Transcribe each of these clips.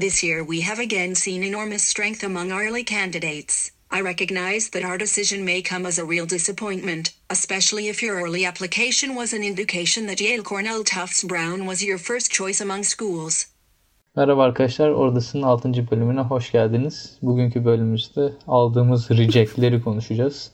This year we have again seen enormous strength among early candidates. I recognize that our decision may come as a real disappointment, especially if your early application was an indication that Yale, Cornell, Tufts, Brown was your first choice among schools. Merhaba arkadaşlar, Ordası'nın 6. bölümüne hoş geldiniz. Bugünkü bölümümüzde aldığımız rejectleri konuşacağız.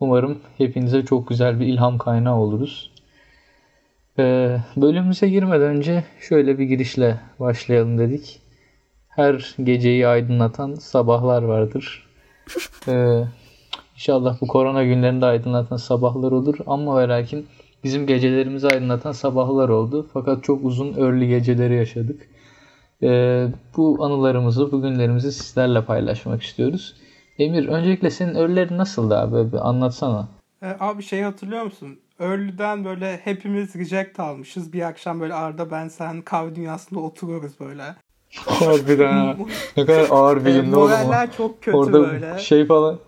Umarım hepinize çok güzel bir ilham kaynağı oluruz. Ee, bölümümüze girmeden önce şöyle bir girişle başlayalım dedik. Her geceyi aydınlatan sabahlar vardır. Ee, inşallah bu korona günlerinde aydınlatan sabahlar olur. Ama ve lakin bizim gecelerimizi aydınlatan sabahlar oldu. Fakat çok uzun early geceleri yaşadık. Ee, bu anılarımızı, bugünlerimizi sizlerle paylaşmak istiyoruz. Emir, öncelikle senin early'lerin nasıldı abi? Bir anlatsana. Ee, abi şey hatırlıyor musun? Early'den böyle hepimiz reject almışız. Bir akşam böyle Arda ben sen kahve dünyasında oturuyoruz böyle. Harbiden ha. Ne kadar ağır bir Ee, gündü oğlum o. moraller çok kötü Orada böyle. şey falan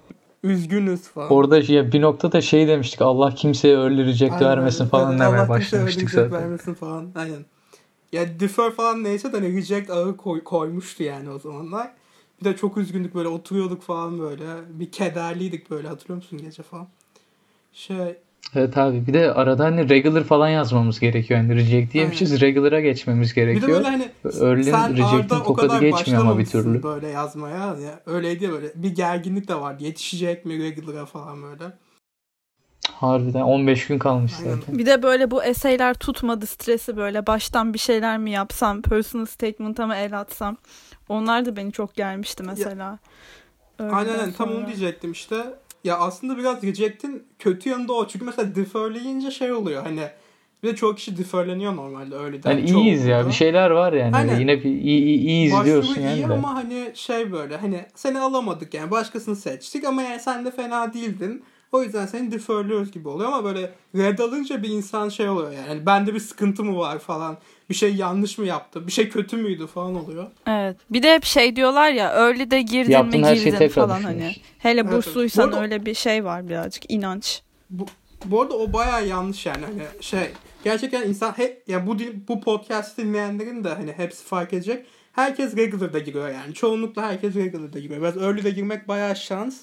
Üzgünüz falan. Orada şey, bir noktada şey demiştik Allah kimseye reject Aynen vermesin falan Evet, demeye Allah başlamıştık zaten. vermesin falan. Aynen. Ya defer falan neyse de hani reject ağı koy, koymuştu yani o zamanlar. Bir de çok üzgündük böyle oturuyorduk falan böyle. Bir kederliydik böyle hatırlıyor musun gece falan. Şey Evet abi bir de arada hani regular falan yazmamız gerekiyor. Yani reject diyemişiz regular'a geçmemiz bir de gerekiyor. böyle hani Early'nin sen reject'in Arda o tokadı kadar geçmiyor ama bir türlü. böyle yazmaya. Ya. Öyleydi ya böyle. Bir gerginlik de vardı. Yetişecek mi regular'a falan böyle. Harbiden 15 gün kalmış Aynen. zaten. Bir de böyle bu eseyler tutmadı stresi böyle baştan bir şeyler mi yapsam, personal statement'a mı el atsam. Onlar da beni çok gelmişti mesela. Öğleden Aynen aynen tam onu diyecektim işte. Ya aslında biraz reject'in kötü yanı da o. Çünkü mesela deferleyince şey oluyor hani bir de çoğu kişi deferleniyor normalde öyle de. Yani iyiyiz ya bir şeyler var yani. Aynen. Yine bir iyi, iyi, iyi izliyorsun yani iyi de. ama hani şey böyle hani seni alamadık yani başkasını seçtik ama yani sen de fena değildin. O yüzden seni deferliyoruz gibi oluyor ama böyle red alınca bir insan şey oluyor yani. Hani bende bir sıkıntı mı var falan. Bir şey yanlış mı yaptı? Bir şey kötü müydü falan oluyor. Evet. Bir de hep şey diyorlar ya early'de girdin Yaptığın mi girdin falan hani. Hele Evet, bursluysan evet. Bu arada- öyle bir şey var birazcık inanç. Bu, bu arada o bayağı yanlış yani hani şey gerçekten insan he, ya bu dil- bu podcast dinleyenlerin de hani hepsi fark edecek. Herkes regular'da giriyor yani. Çoğunlukla herkes regular'da giriyor. Biraz early'de girmek bayağı şans.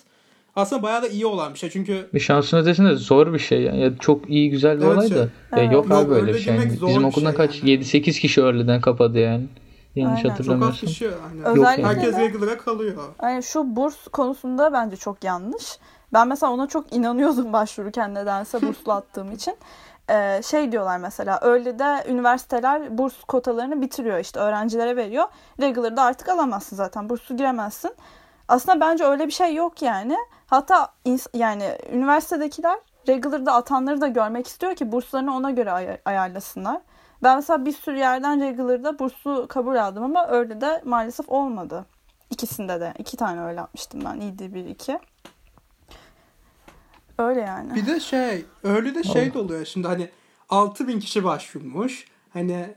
Aslında bayağı da iyi olan bir şey. Çünkü Bir şansın ötesinde zor bir şey yani. Ya çok iyi güzel bir Evet olay şey. da. Ya Evet. yok Yok, abi öyle öyle bir şey. Yani bizim bir okuldan şey kaç yani. 7-8 kişi öğleden kapadı yani. Yanlış Aynen. Çok az çok az kişi hani Özellikle herkes de- regular'a kalıyor. Yani şu burs konusunda bence çok yanlış. Ben mesela ona çok inanıyordum başvururken nedense burslu attığım için. Ee, şey diyorlar mesela öyle de üniversiteler burs kotalarını bitiriyor işte öğrencilere veriyor. Regular'da artık alamazsın zaten burslu giremezsin. Aslında bence öyle bir şey yok yani. Hatta yani üniversitedekiler regular'da atanları da görmek istiyor ki burslarını ona göre ay- ayarlasınlar. Ben mesela bir sürü yerden regular'da burslu kabul aldım ama öyle de maalesef olmadı. İkisinde de. iki tane öyle yapmıştım ben. İyiydi bir iki. Öyle yani. Bir de şey öyle de şey de oluyor şimdi hani 6000 kişi başvurmuş. Hani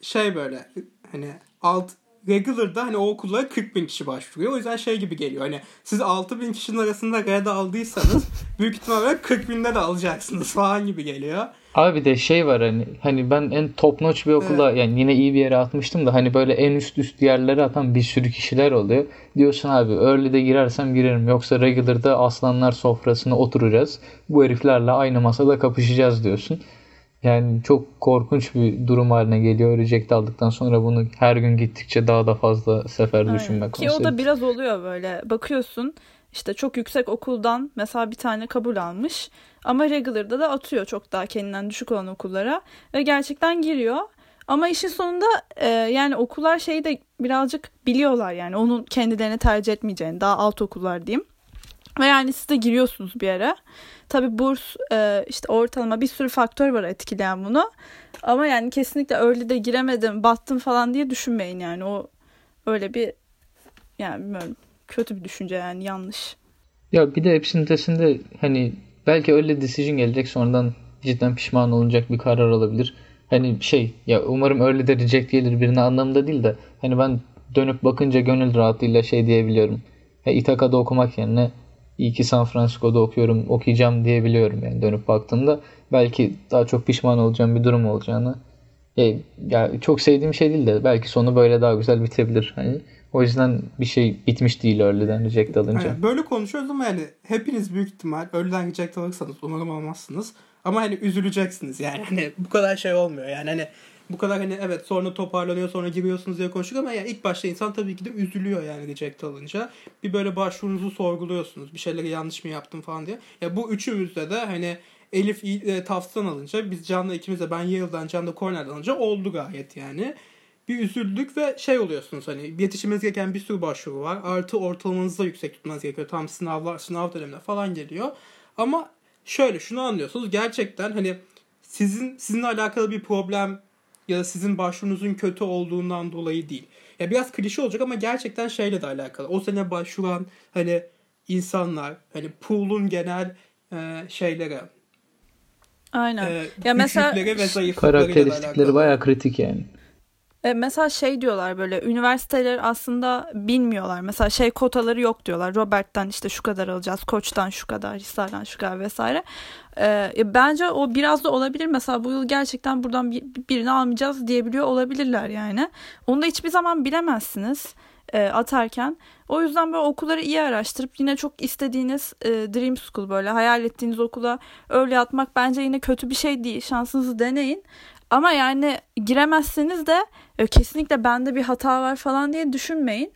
şey böyle hani alt regular'da hani o okullara 40 bin kişi başvuruyor. O yüzden şey gibi geliyor. Hani siz 6000 kişinin arasında red aldıysanız büyük ihtimalle 40 binde de alacaksınız falan gibi geliyor. Abi bir de şey var hani hani ben en top notch bir okula yani yine iyi bir yere atmıştım da hani böyle en üst üst yerlere atan bir sürü kişiler oluyor. Diyorsun abi early'de girersem girerim yoksa regular'da aslanlar sofrasına oturacağız. Bu heriflerle aynı masada kapışacağız diyorsun. Yani çok korkunç bir durum haline geliyor. Reject aldıktan sonra bunu her gün gittikçe daha da fazla sefer Aynen. düşünmek Ki o da biraz oluyor böyle. Bakıyorsun işte çok yüksek okuldan mesela bir tane kabul almış. Ama regular'da da atıyor çok daha kendinden düşük olan okullara. Ve gerçekten giriyor. Ama işin sonunda e, yani okullar şeyi de birazcık biliyorlar yani onun kendilerini tercih etmeyeceğini daha alt okullar diyeyim. Ve yani siz de giriyorsunuz bir yere. Tabii burs e, işte ortalama bir sürü faktör var etkileyen bunu. Ama yani kesinlikle öyle de giremedim battım falan diye düşünmeyin yani o öyle bir yani bilmiyorum kötü bir düşünce yani yanlış. Ya bir de hepsinin ötesinde hani belki öyle decision gelecek sonradan cidden pişman olunacak bir karar olabilir. Hani şey ya umarım öyle de reject gelir birine anlamında değil de hani ben dönüp bakınca gönül rahatlığıyla şey diyebiliyorum. Ya İTAKA'da okumak yerine iyi ki San Francisco'da okuyorum okuyacağım diyebiliyorum yani dönüp baktığımda belki daha çok pişman olacağım bir durum olacağını E, ya çok sevdiğim şey değil de belki sonu böyle daha güzel bitebilir. Hani o yüzden bir şey bitmiş değil Early'den reject alınca. Aynen, böyle konuşuyoruz ama yani hepiniz büyük ihtimal Early'den reject alırsanız umarım almazsınız. Ama hani üzüleceksiniz yani. Hani bu kadar şey olmuyor. Yani hani bu kadar hani evet sonra toparlanıyor sonra giriyorsunuz diye konuştuk ama yani ilk başta insan tabii ki de üzülüyor yani reject alınca. Bir böyle başvurunuzu sorguluyorsunuz. Bir şeyleri yanlış mı yaptım falan diye. Ya bu üçümüzde de hani Elif e, Tufts'tan alınca biz Can'la ikimiz de ben Yale'dan Can da Cornell'dan alınca oldu gayet yani. Bir üzüldük ve şey oluyorsunuz hani yetişmeniz gereken bir sürü başvuru var. Artı ortalamanızı da yüksek tutmanız gerekiyor. Tam sınavlar, sınav döneminde falan geliyor. Ama şöyle şunu anlıyorsunuz. Gerçekten hani sizin sizinle alakalı bir problem ya da sizin başvurunuzun kötü olduğundan dolayı değil. Ya biraz klişe olacak ama gerçekten şeyle de alakalı. O sene başvuran hani insanlar hani pool'un genel e, şeylere Aynen. e, ya mesela ve Karakteristikleri bayağı kritik yani. E, mesela şey diyorlar böyle üniversiteler aslında bilmiyorlar. Mesela şey kotaları yok diyorlar. Robert'ten işte şu kadar alacağız. Koç'tan şu kadar, Hisar'dan şu kadar vesaire. E, bence o biraz da olabilir. Mesela bu yıl gerçekten buradan bir, birini almayacağız diyebiliyor olabilirler yani. Onu da hiçbir zaman bilemezsiniz e, atarken. O yüzden böyle okulları iyi araştırıp yine çok istediğiniz e, Dream School böyle hayal ettiğiniz okula öyle atmak bence yine kötü bir şey değil. Şansınızı deneyin. Ama yani giremezseniz de e, kesinlikle bende bir hata var falan diye düşünmeyin.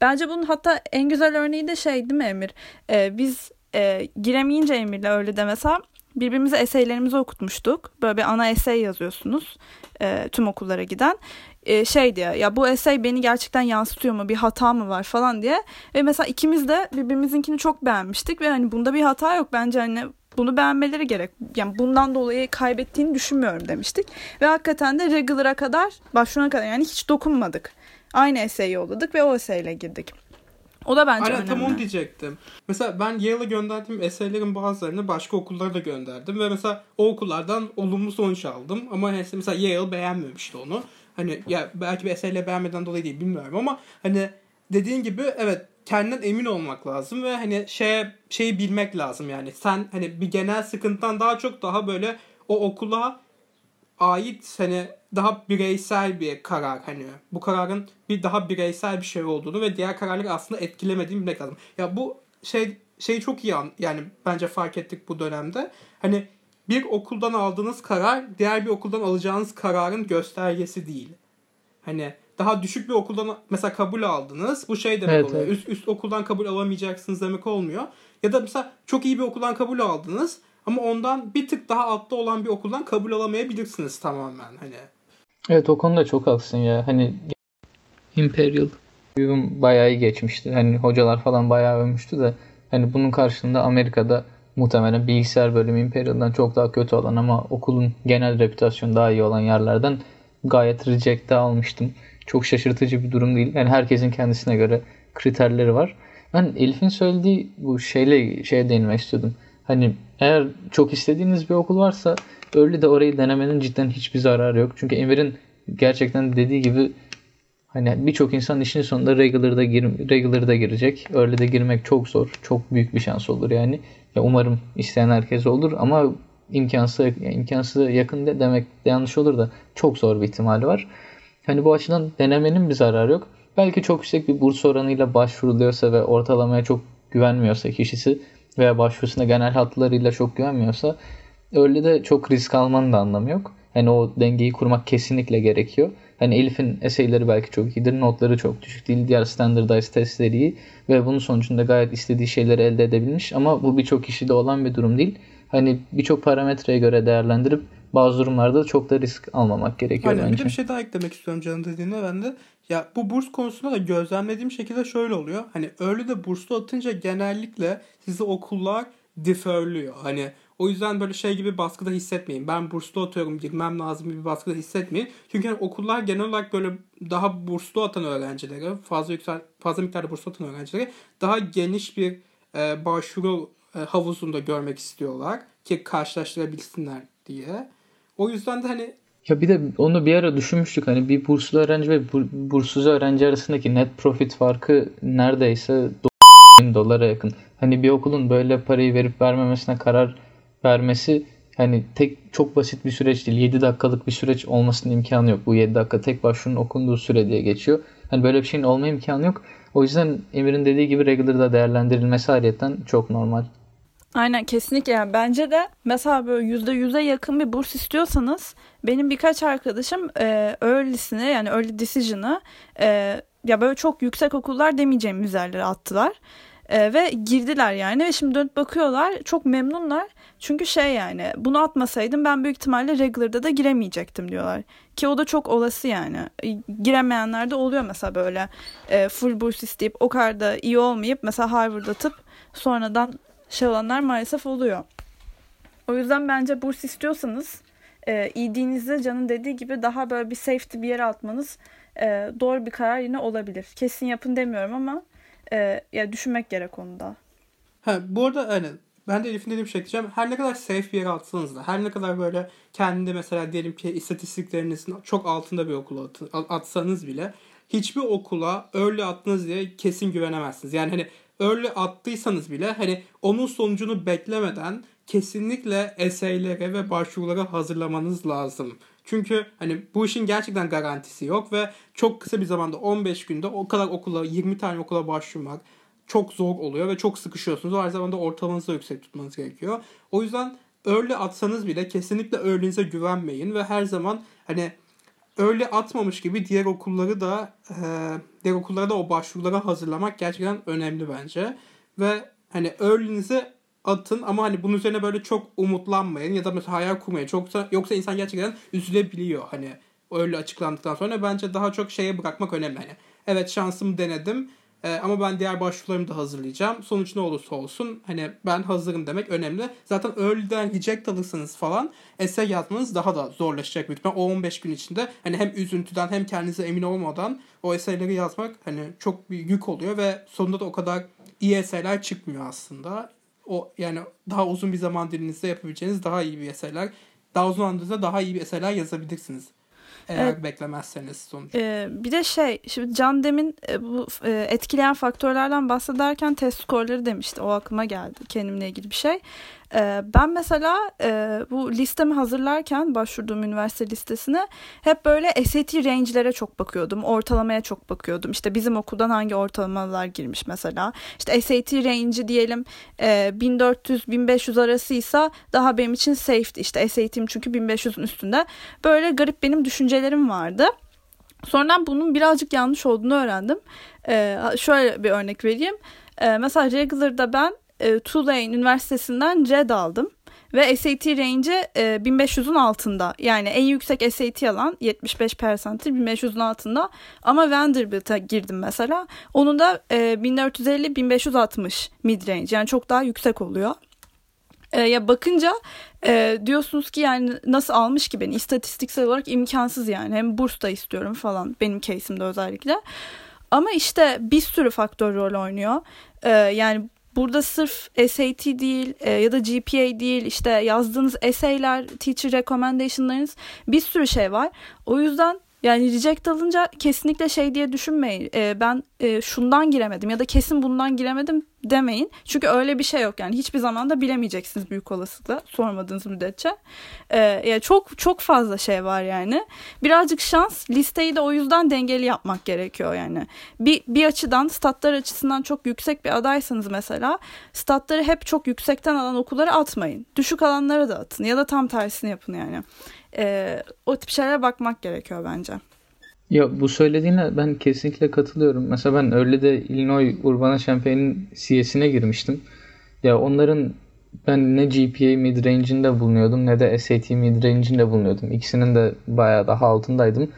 Bence bunun hatta en güzel örneği de şey değil mi Emir? E, biz e, giremeyince Emir'le öyle de mesela birbirimize eseylerimizi okutmuştuk. Böyle bir ana esey yazıyorsunuz e, tüm okullara giden. E, şey diye ya bu esey beni gerçekten yansıtıyor mu bir hata mı var falan diye. Ve mesela ikimiz de birbirimizinkini çok beğenmiştik ve hani bunda bir hata yok bence hani bunu beğenmeleri gerek. Yani bundan dolayı kaybettiğini düşünmüyorum demiştik. Ve hakikaten de regular'a kadar başvuruna kadar yani hiç dokunmadık. Aynı eseyi yolladık ve o eseyle girdik. O da bence Aynen önemli. tam onu diyecektim. Mesela ben Yale'a gönderdiğim eseylerin bazılarını başka okullara da gönderdim. Ve mesela o okullardan olumlu sonuç aldım. Ama mesela Yale beğenmemişti onu. Hani ya belki bir eseyle beğenmeden dolayı değil bilmiyorum ama hani dediğin gibi evet kendinden emin olmak lazım ve hani şeye şeyi bilmek lazım yani. Sen hani bir genel sıkıntıdan daha çok daha böyle o okula ait hani daha bireysel bir karar hani bu kararın bir daha bireysel bir şey olduğunu ve diğer kararları aslında etkilemediğini bilmek lazım. Ya bu şey şeyi çok iyi an, yani bence fark ettik bu dönemde. Hani bir okuldan aldığınız karar diğer bir okuldan alacağınız kararın göstergesi değil. Hani daha düşük bir okuldan mesela kabul aldınız. Bu şey demek Evet, oluyor. evet. Üst, üst okuldan kabul alamayacaksınız demek olmuyor. Ya da mesela çok iyi bir okuldan kabul aldınız ama ondan bir tık daha altta olan bir okuldan kabul alamayabilirsiniz tamamen hani. Evet o konuda çok haklısın ya. Hani Imperial uyum bayağı iyi geçmişti. Hani hocalar falan bayağı övmüştü de hani bunun karşılığında Amerika'da muhtemelen bilgisayar bölümü Imperial'dan çok daha kötü olan ama okulun genel reputasyonu daha iyi olan yerlerden gayet reject'e almıştım. Çok şaşırtıcı bir durum değil. Yani herkesin kendisine göre kriterleri var. Ben Elif'in söylediği bu şeyle şeye değinmek istiyordum. Hani eğer çok istediğiniz bir okul varsa öyle de orayı denemenin cidden hiçbir zararı yok. Çünkü Emir'in gerçekten dediği gibi hani birçok insan işin sonunda regular'da gir regular'da girecek. Öyle de girmek çok zor. Çok büyük bir şans olur yani. Ya umarım isteyen herkes olur ama imkansız imkansıza yakın de demek de yanlış olur da çok zor bir ihtimali var. Hani bu açıdan denemenin bir zararı yok. Belki çok yüksek bir burs oranıyla başvuruluyorsa ve ortalamaya çok güvenmiyorsa kişisi veya başvurusuna genel hatlarıyla çok güvenmiyorsa öyle de çok risk almanın da anlamı yok. Hani o dengeyi kurmak kesinlikle gerekiyor. Hani Elif'in eseyleri belki çok iyidir, notları çok düşük değil, diğer standardized testleri iyi ve bunun sonucunda gayet istediği şeyleri elde edebilmiş ama bu birçok kişide olan bir durum değil. Hani birçok parametreye göre değerlendirip bazı durumlarda çok da risk almamak gerekiyor Aynen. Bir bence. de bir şey daha eklemek istiyorum canım dediğine ben de. Ya bu burs konusunda da gözlemlediğim şekilde şöyle oluyor. Hani öyle de burslu atınca genellikle sizi okullar deferliyor. Hani o yüzden böyle şey gibi baskıda hissetmeyin. Ben burslu atıyorum girmem lazım gibi bir baskıda hissetmeyin. Çünkü hani okullar genel olarak böyle daha burslu atan öğrencilere, fazla yüksel fazla miktarda burslu atan öğrencilere daha geniş bir e, başvuru e, havuzunda görmek istiyorlar ki karşılaştırabilsinler diye. O yüzden de hani Ya bir de onu bir ara düşünmüştük hani bir burslu öğrenci ve bur- burssuz öğrenci arasındaki net profit farkı neredeyse bin dolara yakın. Hani bir okulun böyle parayı verip vermemesine karar vermesi Yani tek çok basit bir süreç değil. 7 dakikalık bir süreç olmasının imkanı yok. Bu 7 dakika tek başvurunun okunduğu süre diye geçiyor. Hani böyle bir şeyin olma imkanı yok. O yüzden Emir'in dediği gibi regular'da değerlendirilmesi ayrıyeten çok normal. Aynen kesinlikle yani bence de mesela böyle yüzde yüze yakın bir burs istiyorsanız benim birkaç arkadaşım e, early'sini yani early decision'ı e, ya böyle çok yüksek okullar demeyeceğim üzerlere attılar. E, ve girdiler yani ve şimdi dönüp bakıyorlar çok memnunlar. Çünkü şey yani bunu atmasaydım ben büyük ihtimalle regular'da da giremeyecektim diyorlar. Ki o da çok olası yani. E, giremeyenler de oluyor mesela böyle e, full burs isteyip o kadar da iyi olmayıp mesela Harvard atıp sonradan şey olanlar maalesef oluyor. O yüzden bence burs istiyorsanız e, İD'nizde Can'ın dediği gibi daha böyle bir safety bir yere atmanız e, doğru bir karar yine olabilir. Kesin yapın demiyorum ama e, ya düşünmek gerek konuda. Ha, bu arada hani ben de Elif'in dediğim şey diyeceğim. Her ne kadar safe bir yere atsanız da her ne kadar böyle kendi mesela diyelim ki istatistiklerinizin çok altında bir okula atsanız bile hiçbir okula öyle attınız diye kesin güvenemezsiniz. Yani hani öyle attıysanız bile hani onun sonucunu beklemeden kesinlikle eseylere ve başvurulara hazırlamanız lazım. Çünkü hani bu işin gerçekten garantisi yok ve çok kısa bir zamanda 15 günde o kadar okula 20 tane okula başvurmak çok zor oluyor ve çok sıkışıyorsunuz. Aynı zamanda ortalamanızı da yüksek tutmanız gerekiyor. O yüzden öyle atsanız bile kesinlikle öğlenize güvenmeyin ve her zaman hani öyle atmamış gibi diğer okulları da e, diğer okullara da o başvurulara hazırlamak gerçekten önemli bence. Ve hani öğlenize atın ama hani bunun üzerine böyle çok umutlanmayın ya da mesela hayal kurmayın. Çoksa, yoksa insan gerçekten üzülebiliyor hani öyle açıklandıktan sonra. Bence daha çok şeye bırakmak önemli. Hani evet şansımı denedim ee, ama ben diğer başvurularımı da hazırlayacağım. Sonuç ne olursa olsun hani ben hazırım demek önemli. Zaten early'den reject alırsanız falan essay yazmanız daha da zorlaşacak büyük. O 15 gün içinde hani hem üzüntüden hem kendinize emin olmadan o essayleri yazmak hani çok bir yük oluyor ve sonunda da o kadar iyi essayler çıkmıyor aslında. O yani daha uzun bir zaman dilinizde yapabileceğiniz daha iyi bir eserler, daha uzun zamanda daha iyi bir eserler yazabilirsiniz. Eğer evet. beklemezseniz sonuç. Ee, bir de şey şimdi Can demin e, bu e, etkileyen faktörlerden bahsederken test skorları demişti. O aklıma geldi kendimle ilgili bir şey. Ee, ben mesela e, bu listemi hazırlarken başvurduğum üniversite listesine hep böyle SAT range'lere çok bakıyordum. Ortalamaya çok bakıyordum. İşte bizim okuldan hangi ortalamalar girmiş mesela. İşte SAT range'i diyelim e, 1400-1500 arasıysa daha benim için safe'ti. İşte SAT'im çünkü 1500'ün üstünde. Böyle garip benim düşüncelerim vardı. Sonradan bunun birazcık yanlış olduğunu öğrendim. Ee, şöyle bir örnek vereyim. Ee, mesela regular'da ben e, Tulane Üniversitesi'nden CED aldım. Ve SAT range'i e, 1500'ün altında. Yani en yüksek SAT alan 75 persentil 1500'ün altında. Ama Vanderbilt'a girdim mesela. Onun da e, 1450-1560 mid range. Yani çok daha yüksek oluyor. E, ya bakınca e, diyorsunuz ki yani nasıl almış ki beni istatistiksel olarak imkansız yani. Hem burs da istiyorum falan benim case'imde özellikle. Ama işte bir sürü faktör rol oynuyor. E, yani Burada sırf SAT değil e, ya da GPA değil işte yazdığınız essay'ler, teacher recommendation'larınız bir sürü şey var. O yüzden yani reject alınca kesinlikle şey diye düşünmeyin. E, ben e, şundan giremedim ya da kesin bundan giremedim demeyin. Çünkü öyle bir şey yok yani hiçbir zaman da bilemeyeceksiniz büyük olasılıkla sormadığınız müddetçe. E, yani çok çok fazla şey var yani. Birazcık şans listeyi de o yüzden dengeli yapmak gerekiyor yani. Bir, bir açıdan statlar açısından çok yüksek bir adaysanız mesela statları hep çok yüksekten alan okullara atmayın. Düşük alanlara da atın ya da tam tersini yapın yani. E, o tip şeylere bakmak gerekiyor bence. Ya bu söylediğine ben kesinlikle katılıyorum. Mesela ben öyle de Illinois Urbana Champaign'in CS'ine girmiştim. Ya onların ben ne GPA mid-range'inde bulunuyordum ne de SAT mid-range'inde bulunuyordum. İkisinin de bayağı daha altındaydım.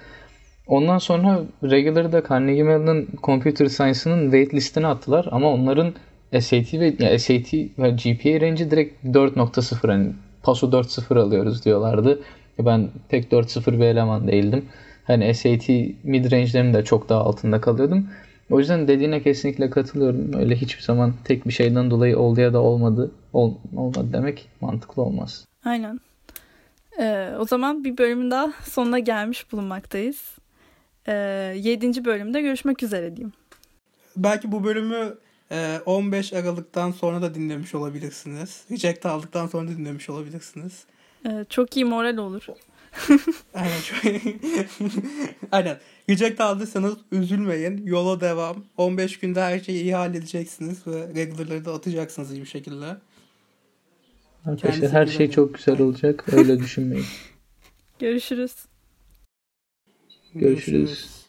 Ondan sonra regular'da Carnegie Mellon'ın Computer Science'ının wait listine attılar ama onların SAT ve yani SAT ve GPA range'i direkt 4.0 hani PASO 4.0 alıyoruz diyorlardı. Ben pek 4.0 bir eleman değildim. Hani SAT mid range'lerim de çok daha altında kalıyordum. O yüzden dediğine kesinlikle katılıyorum. Öyle hiçbir zaman tek bir şeyden dolayı oldu ya da olmadı ol, olmadı demek mantıklı olmaz. Aynen. Ee, o zaman bir bölümün daha sonuna gelmiş bulunmaktayız. Ee, 7. bölümde görüşmek üzere diyeyim. Belki bu bölümü 15 e, Aralık'tan sonra da dinlemiş olabilirsiniz. Reject aldıktan sonra da dinlemiş olabilirsiniz. Ee, çok iyi moral olur. Aynen. Aynen. Reject aldıysanız üzülmeyin. Yola devam. 15 günde her şeyi iyi halledeceksiniz ve regular'ları da atacaksınız iyi bir şekilde. Arkadaşlar Kendisi her şey çok güzel olacak. Öyle düşünmeyin. Görüşürüz. Görüşürüz.